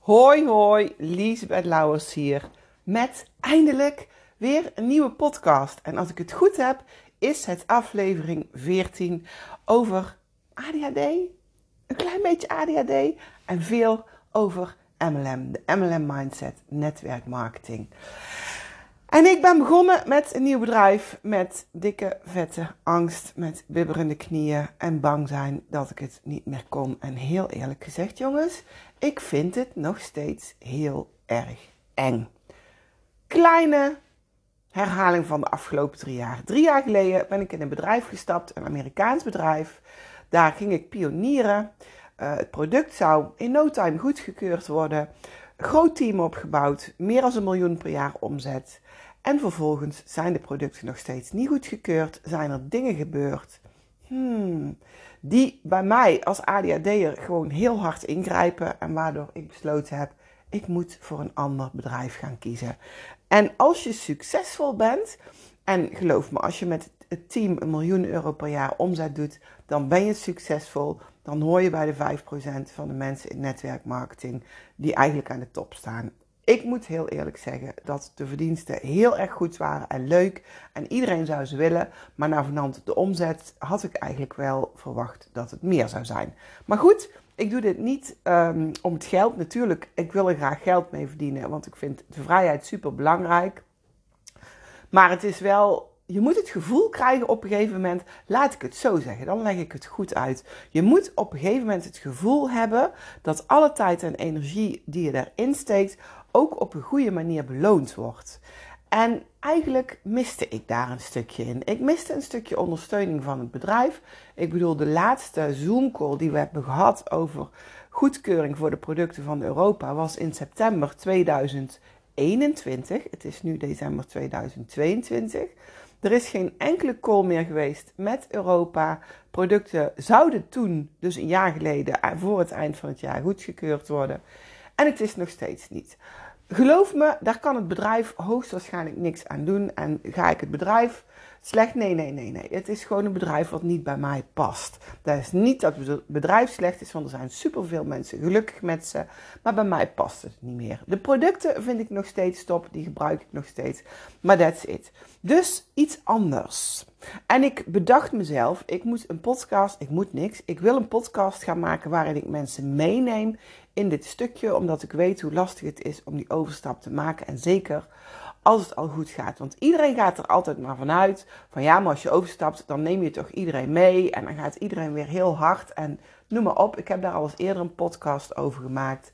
Hoi hoi, Liesbeth Lauwers hier met eindelijk weer een nieuwe podcast. En als ik het goed heb, is het aflevering 14 over ADHD, een klein beetje ADHD en veel over MLM, de MLM Mindset Netwerkmarketing. En ik ben begonnen met een nieuw bedrijf met dikke, vette angst, met bibberende knieën en bang zijn dat ik het niet meer kon. En heel eerlijk gezegd, jongens, ik vind het nog steeds heel erg eng. Kleine herhaling van de afgelopen drie jaar. Drie jaar geleden ben ik in een bedrijf gestapt, een Amerikaans bedrijf. Daar ging ik pionieren. Uh, het product zou in no time goedgekeurd worden. Groot team opgebouwd, meer dan een miljoen per jaar omzet. En vervolgens zijn de producten nog steeds niet goedgekeurd, zijn er dingen gebeurd hmm, die bij mij als ADHD'er gewoon heel hard ingrijpen en waardoor ik besloten heb, ik moet voor een ander bedrijf gaan kiezen. En als je succesvol bent, en geloof me, als je met het team een miljoen euro per jaar omzet doet, dan ben je succesvol. Dan hoor je bij de 5% van de mensen in netwerkmarketing die eigenlijk aan de top staan. Ik moet heel eerlijk zeggen dat de verdiensten heel erg goed waren en leuk. En iedereen zou ze willen. Maar na vanand de omzet had ik eigenlijk wel verwacht dat het meer zou zijn. Maar goed, ik doe dit niet um, om het geld. Natuurlijk, ik wil er graag geld mee verdienen. Want ik vind de vrijheid super belangrijk. Maar het is wel je moet het gevoel krijgen op een gegeven moment, laat ik het zo zeggen, dan leg ik het goed uit. Je moet op een gegeven moment het gevoel hebben dat alle tijd en energie die je erin steekt ook op een goede manier beloond wordt. En eigenlijk miste ik daar een stukje in. Ik miste een stukje ondersteuning van het bedrijf. Ik bedoel, de laatste Zoom-call die we hebben gehad over goedkeuring voor de producten van Europa was in september 2021. Het is nu december 2022. Er is geen enkele call meer geweest met Europa. Producten zouden toen, dus een jaar geleden, voor het eind van het jaar goedgekeurd worden. En het is nog steeds niet. Geloof me, daar kan het bedrijf hoogstwaarschijnlijk niks aan doen. En ga ik het bedrijf slecht? Nee, nee, nee, nee. Het is gewoon een bedrijf wat niet bij mij past. Dat is niet dat het bedrijf slecht is, want er zijn superveel mensen gelukkig met ze. Maar bij mij past het niet meer. De producten vind ik nog steeds top, die gebruik ik nog steeds. Maar that's it. Dus iets anders. En ik bedacht mezelf, ik moet een podcast, ik moet niks. Ik wil een podcast gaan maken waarin ik mensen meeneem in dit stukje, omdat ik weet hoe lastig het is om die overstap te maken. En zeker als het al goed gaat. Want iedereen gaat er altijd maar vanuit van ja, maar als je overstapt, dan neem je toch iedereen mee. En dan gaat iedereen weer heel hard. En noem maar op, ik heb daar al eens eerder een podcast over gemaakt.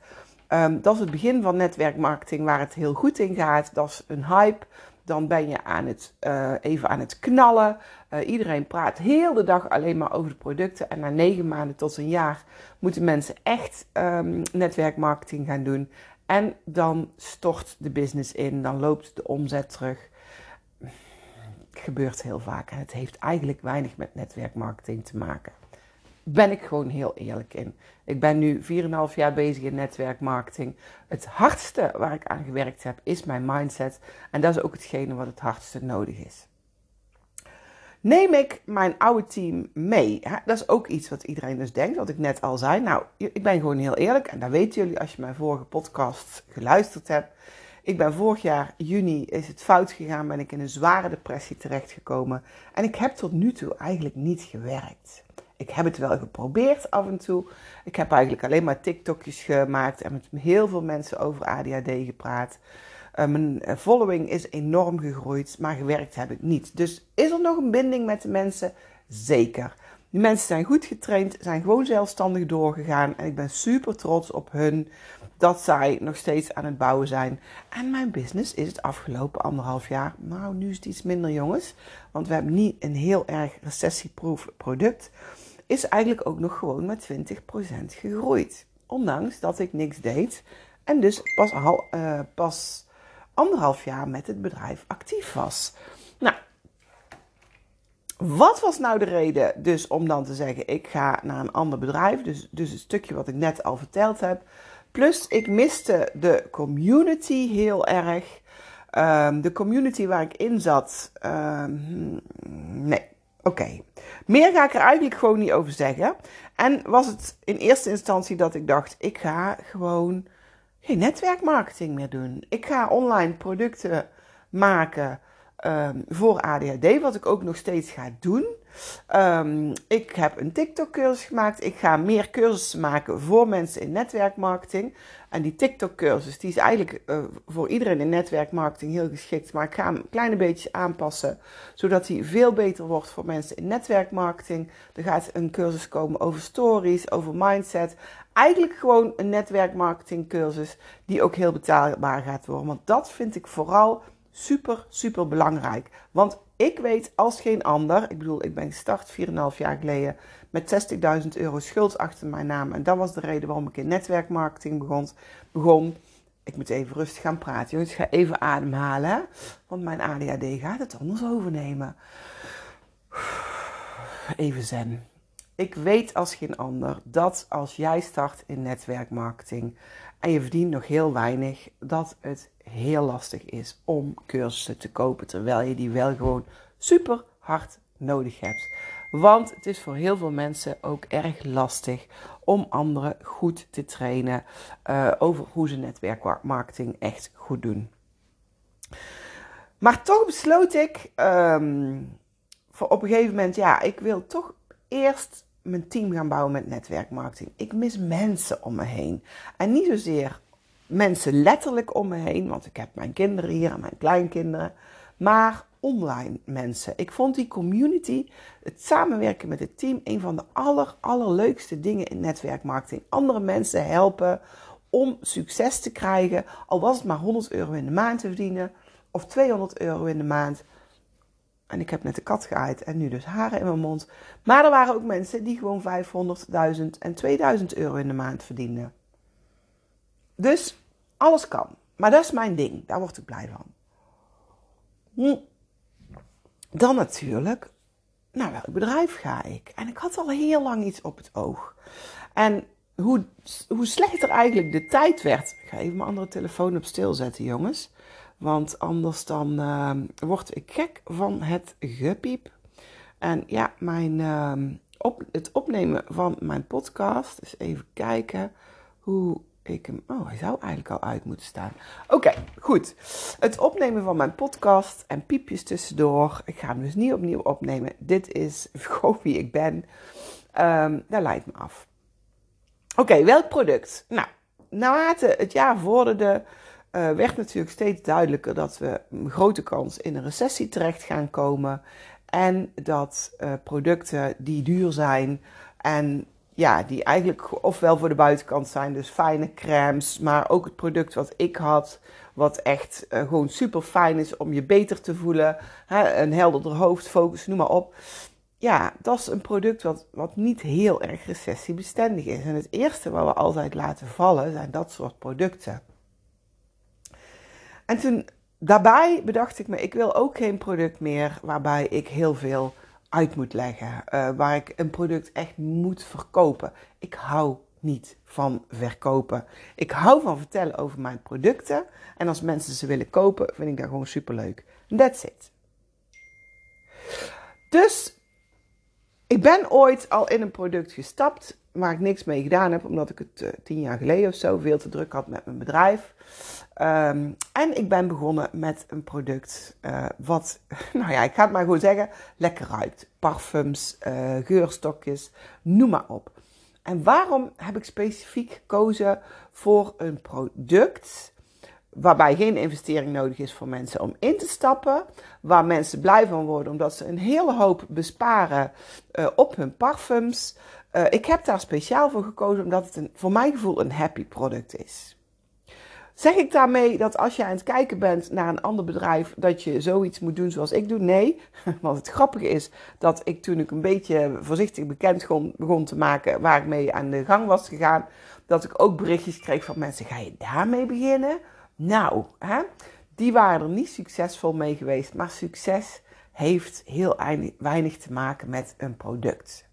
Um, dat is het begin van netwerkmarketing waar het heel goed in gaat. Dat is een hype dan ben je aan het, uh, even aan het knallen. Uh, iedereen praat heel de dag alleen maar over de producten. En na negen maanden tot een jaar moeten mensen echt um, netwerkmarketing gaan doen. En dan stort de business in, dan loopt de omzet terug. Het gebeurt heel vaak en het heeft eigenlijk weinig met netwerkmarketing te maken ben ik gewoon heel eerlijk in. Ik ben nu 4,5 jaar bezig in netwerkmarketing. Het hardste waar ik aan gewerkt heb is mijn mindset. En dat is ook hetgene wat het hardste nodig is. Neem ik mijn oude team mee? Dat is ook iets wat iedereen dus denkt, wat ik net al zei. Nou, ik ben gewoon heel eerlijk en dat weten jullie als je mijn vorige podcast geluisterd hebt. Ik ben vorig jaar juni is het fout gegaan, ben ik in een zware depressie terechtgekomen. En ik heb tot nu toe eigenlijk niet gewerkt. Ik heb het wel geprobeerd af en toe. Ik heb eigenlijk alleen maar TikTokjes gemaakt en met heel veel mensen over ADHD gepraat. Uh, mijn eh, following is enorm gegroeid, maar gewerkt heb ik niet. Dus is er nog een binding met de mensen? Zeker. Die mensen zijn goed getraind, zijn gewoon zelfstandig doorgegaan. En ik ben super trots op hun dat zij nog steeds aan het bouwen zijn. En mijn business is het afgelopen anderhalf jaar. Nou, nu is het iets minder, jongens. Want we hebben niet een heel erg recessieproof product is eigenlijk ook nog gewoon met 20% gegroeid. Ondanks dat ik niks deed en dus pas, al, uh, pas anderhalf jaar met het bedrijf actief was. Nou, wat was nou de reden dus om dan te zeggen: ik ga naar een ander bedrijf? Dus, dus het stukje wat ik net al verteld heb. Plus, ik miste de community heel erg. Um, de community waar ik in zat. Um, nee, oké. Meer ga ik er eigenlijk gewoon niet over zeggen. En was het in eerste instantie dat ik dacht: ik ga gewoon geen netwerkmarketing meer doen. Ik ga online producten maken um, voor ADHD, wat ik ook nog steeds ga doen. Um, ik heb een TikTok-cursus gemaakt. Ik ga meer cursussen maken voor mensen in netwerkmarketing. En die TikTok-cursus die is eigenlijk uh, voor iedereen in netwerkmarketing heel geschikt. Maar ik ga hem een kleine beetje aanpassen, zodat hij veel beter wordt voor mensen in netwerkmarketing. Er gaat een cursus komen over stories, over mindset. Eigenlijk gewoon een netwerkmarketingcursus die ook heel betaalbaar gaat worden. Want dat vind ik vooral super, super belangrijk. Want ik weet als geen ander, ik bedoel, ik ben gestart 4,5 jaar geleden met 60.000 euro schuld achter mijn naam. En dat was de reden waarom ik in netwerkmarketing begon. begon. Ik moet even rustig gaan praten, jongens. Ik ga even ademhalen, want mijn ADHD gaat het anders overnemen. Even zen. Ik weet als geen ander dat als jij start in netwerkmarketing en je verdient nog heel weinig, dat het heel lastig is om cursussen te kopen terwijl je die wel gewoon super hard nodig hebt. Want het is voor heel veel mensen ook erg lastig om anderen goed te trainen uh, over hoe ze netwerkmarketing echt goed doen. Maar toch besloot ik um, voor op een gegeven moment, ja, ik wil toch eerst mijn team gaan bouwen met netwerkmarketing. Ik mis mensen om me heen. En niet zozeer mensen letterlijk om me heen, want ik heb mijn kinderen hier en mijn kleinkinderen, maar online mensen. Ik vond die community, het samenwerken met het team, een van de aller, allerleukste dingen in netwerkmarketing. Andere mensen helpen om succes te krijgen, al was het maar 100 euro in de maand te verdienen of 200 euro in de maand. En ik heb net de kat geaaid en nu dus haren in mijn mond. Maar er waren ook mensen die gewoon 500.000 en 2000 euro in de maand verdienden. Dus alles kan. Maar dat is mijn ding. Daar word ik blij van. Hm. Dan natuurlijk, naar welk bedrijf ga ik? En ik had al heel lang iets op het oog. En hoe, hoe slechter eigenlijk de tijd werd. Ik ga even mijn andere telefoon op stil zetten, jongens. Want anders dan uh, word ik gek van het gepiep. En ja, mijn, uh, op, het opnemen van mijn podcast. Dus even kijken hoe ik hem. Oh, hij zou eigenlijk al uit moeten staan. Oké, goed. Het opnemen van mijn podcast en piepjes tussendoor. Ik ga hem dus niet opnieuw opnemen. Dit is gewoon wie ik ben. Um, dat leidt me af. Oké, welk product? Nou, naarmate het jaar vorderde. Uh, werd natuurlijk steeds duidelijker dat we een grote kans in een recessie terecht gaan komen. En dat uh, producten die duur zijn en ja, die eigenlijk ofwel voor de buitenkant zijn, dus fijne crèmes, maar ook het product wat ik had, wat echt uh, gewoon super fijn is om je beter te voelen, hè, een helderder hoofdfocus, noem maar op. Ja, dat is een product wat, wat niet heel erg recessiebestendig is. En het eerste wat we altijd laten vallen zijn dat soort producten. En toen daarbij bedacht ik me, ik wil ook geen product meer waarbij ik heel veel uit moet leggen. Uh, waar ik een product echt moet verkopen. Ik hou niet van verkopen. Ik hou van vertellen over mijn producten. En als mensen ze willen kopen, vind ik dat gewoon superleuk. That's it. Dus ik ben ooit al in een product gestapt waar ik niks mee gedaan heb, omdat ik het uh, tien jaar geleden of zo veel te druk had met mijn bedrijf. Um, en ik ben begonnen met een product uh, wat, nou ja, ik ga het maar gewoon zeggen, lekker ruikt. Parfums, uh, geurstokjes, noem maar op. En waarom heb ik specifiek gekozen voor een product waarbij geen investering nodig is voor mensen om in te stappen, waar mensen blij van worden omdat ze een hele hoop besparen op hun parfums. Uh, ik heb daar speciaal voor gekozen omdat het een, voor mijn gevoel een happy product is. Zeg ik daarmee dat als je aan het kijken bent naar een ander bedrijf, dat je zoiets moet doen zoals ik doe? Nee. Want het grappige is dat ik toen ik een beetje voorzichtig bekend begon te maken waar ik mee aan de gang was gegaan, dat ik ook berichtjes kreeg van mensen: ga je daarmee beginnen? Nou, hè? die waren er niet succesvol mee geweest, maar succes heeft heel weinig te maken met een product.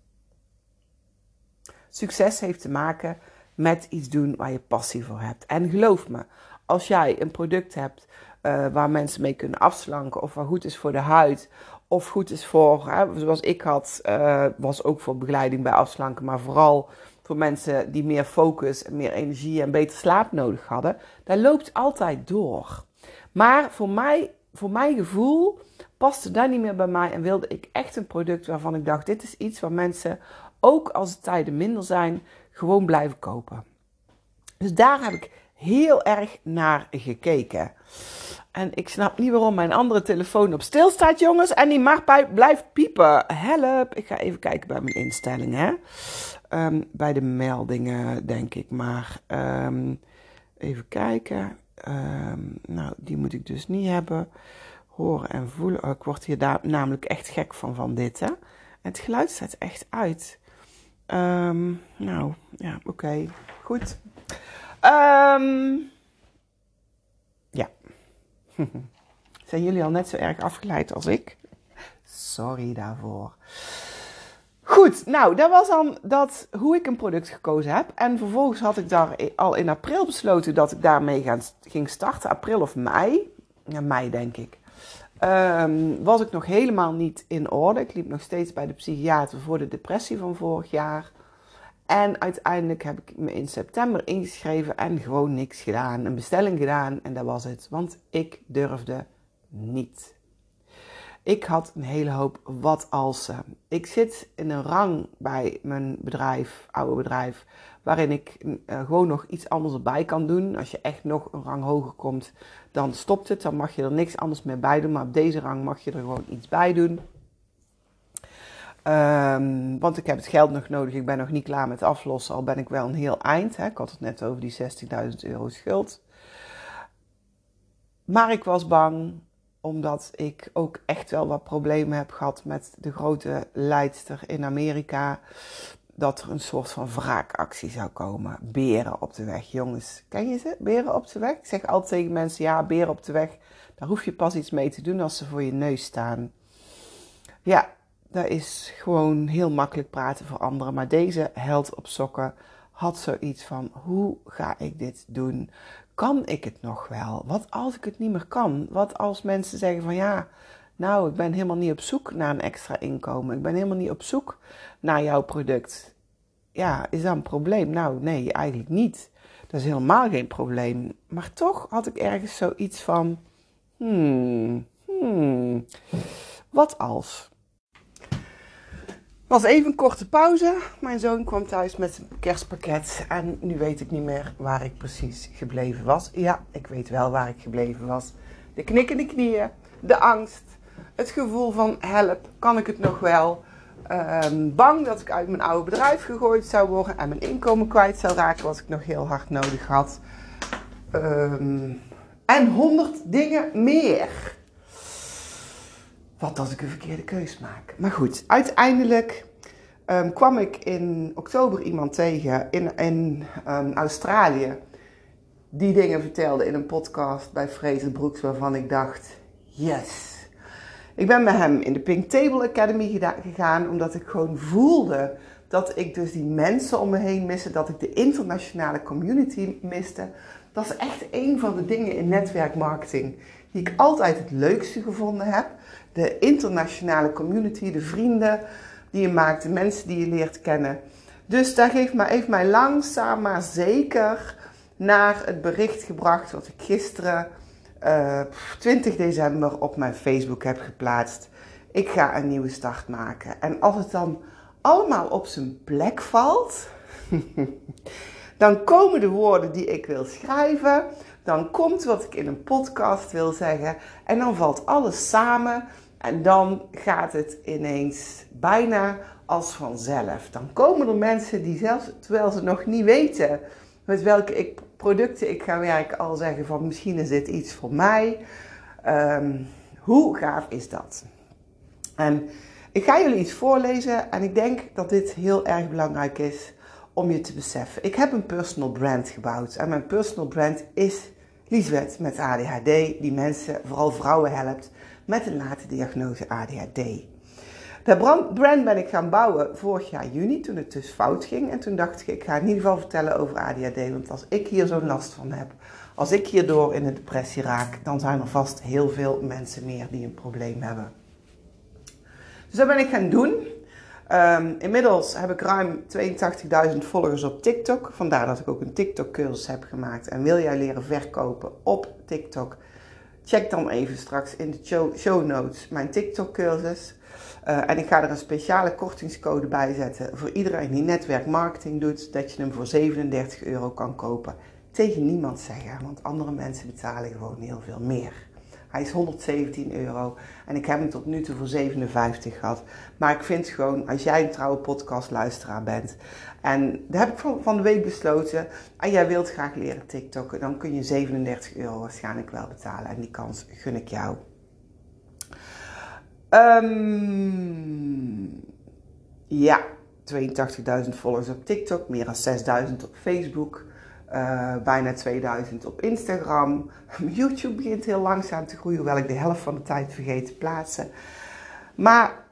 Succes heeft te maken met iets doen waar je passie voor hebt. En geloof me, als jij een product hebt uh, waar mensen mee kunnen afslanken, of wat goed is voor de huid, of goed is voor, zoals ik had, uh, was ook voor begeleiding bij afslanken, maar vooral voor mensen die meer focus meer energie en beter slaap nodig hadden. Dat loopt altijd door. Maar voor mij, voor mijn gevoel, paste dat niet meer bij mij en wilde ik echt een product waarvan ik dacht: dit is iets waar mensen, ook als de tijden minder zijn, gewoon blijven kopen. Dus daar heb ik heel erg naar gekeken. En ik snap niet waarom mijn andere telefoon op stil staat, jongens. En die mag blijft piepen. Help. Ik ga even kijken bij mijn instellingen. Um, bij de meldingen, denk ik. Maar um, even kijken. Um, nou, die moet ik dus niet hebben. Horen en voelen. Oh, ik word hier namelijk echt gek van, van dit. Hè. Het geluid staat echt uit. Nou, ja, oké. Goed. Um, ja. Zijn jullie al net zo erg afgeleid als ik? Sorry daarvoor. Goed, nou, dat was dan dat, hoe ik een product gekozen heb. En vervolgens had ik daar al in april besloten dat ik daarmee ging starten. April of mei. Ja, mei denk ik. Um, was ik nog helemaal niet in orde. Ik liep nog steeds bij de psychiater voor de depressie van vorig jaar. En uiteindelijk heb ik me in september ingeschreven en gewoon niks gedaan. Een bestelling gedaan en dat was het. Want ik durfde niet. Ik had een hele hoop wat als. Ik zit in een rang bij mijn bedrijf, oude bedrijf, waarin ik uh, gewoon nog iets anders erbij kan doen. Als je echt nog een rang hoger komt, dan stopt het. Dan mag je er niks anders meer bij doen. Maar op deze rang mag je er gewoon iets bij doen. Um, want ik heb het geld nog nodig. Ik ben nog niet klaar met aflossen. Al ben ik wel een heel eind. Hè. Ik had het net over die 60.000 euro schuld. Maar ik was bang omdat ik ook echt wel wat problemen heb gehad met de grote leidster in Amerika. Dat er een soort van wraakactie zou komen. Beren op de weg. Jongens, ken je ze? Beren op de weg? Ik zeg altijd tegen mensen: ja, beren op de weg. Daar hoef je pas iets mee te doen als ze voor je neus staan. Ja, dat is gewoon heel makkelijk praten voor anderen. Maar deze held op sokken had zoiets van: hoe ga ik dit doen? Kan ik het nog wel? Wat als ik het niet meer kan? Wat als mensen zeggen van ja, nou, ik ben helemaal niet op zoek naar een extra inkomen. Ik ben helemaal niet op zoek naar jouw product. Ja, is dat een probleem? Nou, nee, eigenlijk niet. Dat is helemaal geen probleem. Maar toch had ik ergens zoiets van: hmm, hmm, wat als? Was even een korte pauze. Mijn zoon kwam thuis met een kerstpakket. En nu weet ik niet meer waar ik precies gebleven was. Ja, ik weet wel waar ik gebleven was. De knikkende knieën, de angst, het gevoel van help, kan ik het nog wel? Ehm, bang dat ik uit mijn oude bedrijf gegooid zou worden en mijn inkomen kwijt zou raken, wat ik nog heel hard nodig had. Ehm, en honderd dingen meer wat als ik een verkeerde keus maak. Maar goed, uiteindelijk ehm, kwam ik in oktober iemand tegen in, um, Australië. Die dingen vertelde in een podcast bij Fraser Brooks waarvan ik dacht, yes. Ik ben met hem in de Pink Table Academy gegaan omdat ik gewoon voelde dat ik dus die mensen om me heen miste, dat ik de internationale community miste. Dat is echt een van de dingen in netwerkmarketing die ik altijd het leukste gevonden heb de internationale community, de vrienden die je maakt, de mensen die je leert kennen. Dus daar heeft mij, heeft mij langzaam maar zeker naar het bericht gebracht wat ik gisteren, uh, eh, 20 december, op mijn Facebook heb geplaatst. Ik ga een nieuwe start maken. En als het dan allemaal op zijn plek valt, dan komen de woorden die ik wil schrijven. Dan komt wat ik in een podcast wil zeggen. En dan valt alles samen. En dan gaat het ineens bijna als vanzelf. Dan komen er mensen die zelfs terwijl ze nog niet weten met welke ik, producten ik ga werken, al zeggen van misschien is dit iets voor mij. Ehm, hoe gaaf is dat? En ik ga jullie iets voorlezen en ik denk dat dit heel erg belangrijk is om je te beseffen. Ik heb een personal brand gebouwd en mijn personal brand is Liesbeth met ADHD, die mensen, vooral vrouwen helpt met een late diagnose ADHD. De brand ben ik gaan bouwen vorig jaar juni, toen het dus fout ging. En toen dacht ik, ik ga in ieder geval vertellen over ADHD. Want als ik hier zo'n last van heb, als ik hierdoor in een depressie raak, dan zijn er vast heel veel mensen meer die een probleem hebben. Dus dat ben ik gaan doen. Ehm, inmiddels heb ik ruim 82.000 volgers op TikTok. Vandaar dat ik ook een TikTok-cursus heb gemaakt. En wil jij leren verkopen op TikTok? Check dan even straks in de show, notes mijn TikTok-cursus. Uh, en ik ga er een speciale kortingscode bij zetten voor iedereen die netwerkmarketing doet, dat je hem voor 37 euro kan kopen. Tegen niemand zeggen, want andere mensen betalen gewoon heel veel meer. Hij is 117 euro en ik heb hem tot nu toe voor 57 gehad. Maar ik vind gewoon, als jij een trouwe podcastluisteraar bent, en daar heb ik van, van de week besloten, en jij wilt graag leren TikTokken, dan kun je 37 euro waarschijnlijk wel betalen. En die kans gun ik jou. Um, ja, 82.000 volgers op TikTok, meer dan 6.000 op Facebook. Uh, bijna 2000 op Instagram. YouTube begint heel langzaam te groeien, hoewel ik de helft van de tijd vergeet te plaatsen. Maar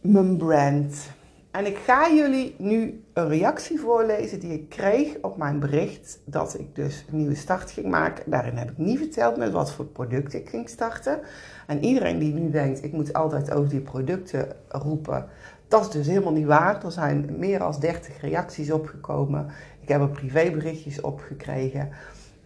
mijn brand. En ik ga jullie nu een reactie voorlezen die ik kreeg op mijn bericht dat ik dus een nieuwe start ging maken. Daarin heb ik niet verteld met wat voor product ik ging starten. En iedereen die nu denkt, ik moet altijd over die producten roepen, dat is dus helemaal niet waar. Er zijn meer dan 30 reacties opgekomen. Ik heb er privéberichtjes op gekregen.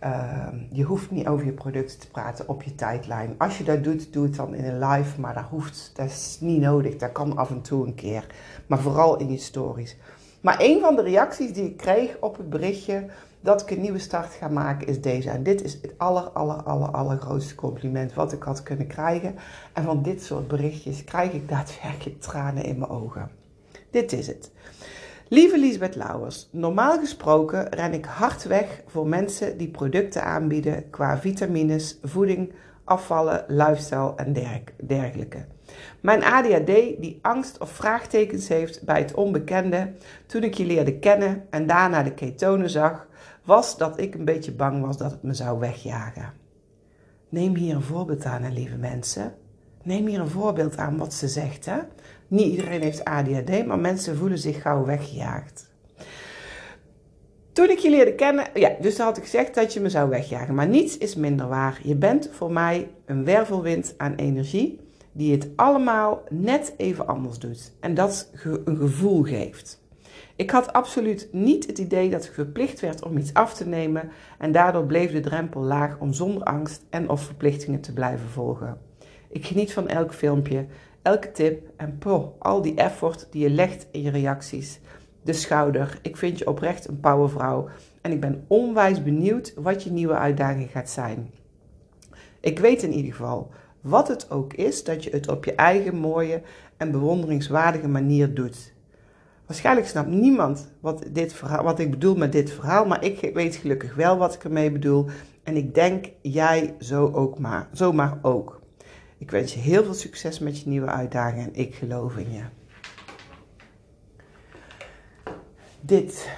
Ehm, je hoeft niet over je producten te praten op je tijdlijn. Als je dat doet, doe het dan in een live, maar dat hoeft, dat is niet nodig. Dat kan af en toe een keer, maar vooral in je stories. Maar een van de reacties die ik kreeg op het berichtje dat ik een nieuwe start ga maken is deze. En dit is het aller, aller, aller, allergrootste compliment wat ik had kunnen krijgen. En van dit soort berichtjes krijg ik daadwerkelijk tranen in mijn ogen. Dit is het. Lieve Liesbeth Lauwers, normaal gesproken ren ik hard weg voor mensen die producten aanbieden qua vitamines, voeding, afvallen, lifestyle en dergelijke. Mijn ADHD die angst of vraagtekens heeft bij het onbekende toen ik je leerde kennen en daarna de ketonen zag, was dat ik een beetje bang was dat het me zou wegjagen. Neem hier een voorbeeld aan, lieve mensen. Neem hier een voorbeeld aan wat ze zegt. Hè? Niet iedereen heeft ADHD, maar mensen voelen zich gauw weggejaagd. Toen ik je leerde kennen, ja, dus had ik gezegd dat je me zou wegjagen. Maar niets is minder waar. Je bent voor mij een wervelwind aan energie die het allemaal net even anders doet. En dat een gevoel geeft. Ik had absoluut niet het idee dat ik verplicht werd om iets af te nemen en daardoor bleef de drempel laag om zonder angst en of verplichtingen te blijven volgen. Ik geniet van elk filmpje, elke tip en poh, al die effort die je legt in je reacties. De schouder, ik vind je oprecht een powervrouw en ik ben onwijs benieuwd wat je nieuwe uitdaging gaat zijn. Ik weet in ieder geval, wat het ook is, dat je het op je eigen mooie en bewonderingswaardige manier doet. Waarschijnlijk snapt niemand wat, dit wat ik bedoel met dit verhaal, maar ik weet gelukkig wel wat ik ermee bedoel. En ik denk jij zo ook maar, zomaar ook. Ik wens je heel veel succes met je nieuwe uitdaging en ik geloof in je. Dit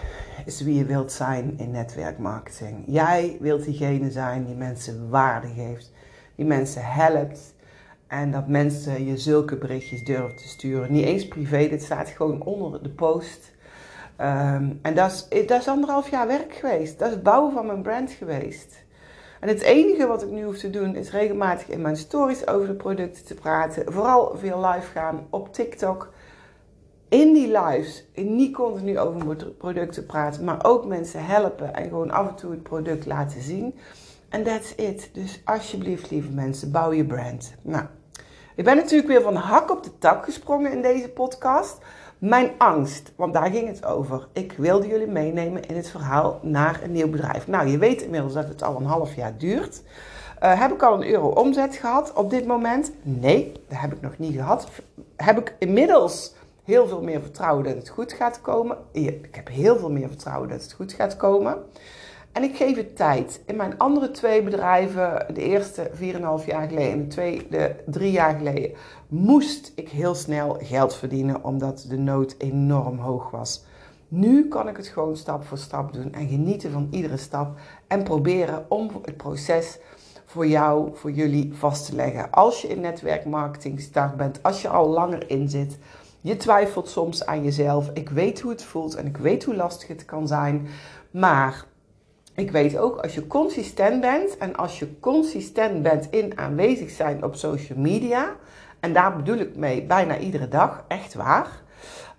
is wie je wilt zijn in netwerkmarketing. Jij wilt diegene zijn die mensen waarde geeft, die mensen helpt, en dat mensen je zulke berichtjes durven te sturen. Niet eens privé, dit staat gewoon onder de post. Ehm, en dat is, dat is anderhalf jaar werk geweest. Dat is het bouwen van mijn brand geweest. En het enige wat ik nu hoef te doen is regelmatig in mijn stories over de producten te praten. Vooral via live gaan op TikTok. In die lives, niet continu over producten praten, maar ook mensen helpen en gewoon af en toe het product laten zien. En that's it. Dus alsjeblieft, lieve mensen, bouw je brand. Nou, ik ben natuurlijk weer van hak op de tak gesprongen in deze podcast. Mijn angst, want daar ging het over. Ik wilde jullie meenemen in het verhaal naar een nieuw bedrijf. Nou, je weet inmiddels dat het al een half jaar duurt. Uh, heb ik al een euro omzet gehad op dit moment? Nee, dat heb ik nog niet gehad. Heb ik inmiddels heel veel meer vertrouwen dat het goed gaat komen? Ik heb heel veel meer vertrouwen dat het goed gaat komen. En ik geef het tijd. In mijn andere twee bedrijven, de eerste 4,5 jaar geleden en de tweede drie jaar geleden, moest ik heel snel geld verdienen omdat de nood enorm hoog was. Nu kan ik het gewoon stap voor stap doen en genieten van iedere stap en proberen om het proces voor jou, voor jullie vast te leggen. Als je in netwerkmarketing start bent, als je al langer in zit, je twijfelt soms aan jezelf. Ik weet hoe het voelt en ik weet hoe lastig het kan zijn, maar ik weet ook, als je consistent bent en als je consistent bent in aanwezig zijn op social media En daar bedoel ik mee bijna iedere dag, echt waar.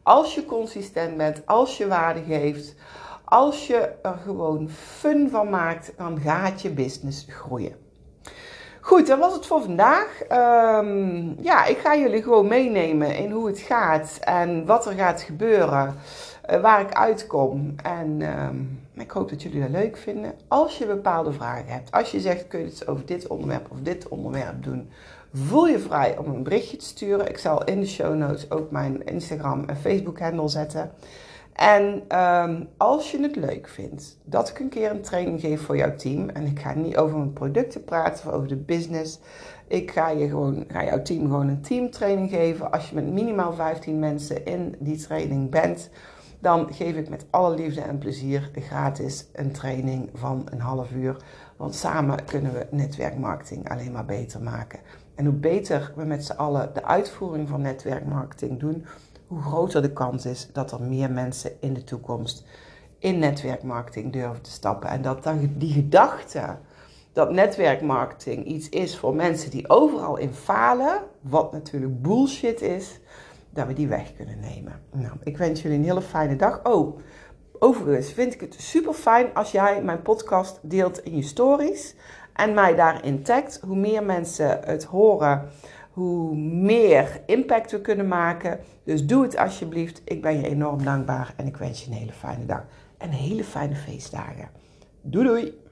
Als je consistent bent, als je waarde geeft, als je er gewoon fun van maakt, dan gaat je business groeien. Goed, dat was het voor vandaag. Um, ja, ik ga jullie gewoon meenemen in hoe het gaat en wat er gaat gebeuren, uh, waar ik uitkom. En um, ik hoop dat jullie dat leuk vinden. Als je bepaalde vragen hebt, als je zegt kun je het over dit onderwerp of dit onderwerp doen, voel je vrij om een berichtje te sturen. Ik zal in de show notes ook mijn Instagram en Facebook handle zetten. En um, als je het leuk vindt dat ik een keer een training geef voor jouw team, en ik ga niet over mijn producten praten of over de business, ik ga, je gewoon, ga jouw team gewoon een teamtraining geven. Als je met minimaal 15 mensen in die training bent, dan geef ik met alle liefde en plezier gratis een training van een half uur. Want samen kunnen we netwerkmarketing alleen maar beter maken. En hoe beter we met z'n allen de uitvoering van netwerkmarketing doen, hoe groter de kans is dat er meer mensen in de toekomst in netwerkmarketing durven te stappen. En dat dan die gedachte dat netwerkmarketing iets is voor mensen die overal in falen, wat natuurlijk bullshit is, dat we die weg kunnen nemen. Nou, ik wens jullie een hele fijne dag. Oh, overigens vind ik het super fijn als jij mijn podcast deelt in je stories en mij daarin tagt. Hoe meer mensen het horen, hoe meer impact we kunnen maken. Dus doe het alsjeblieft. Ik ben je enorm dankbaar en ik wens je een hele fijne dag en hele fijne feestdagen. Doei doei!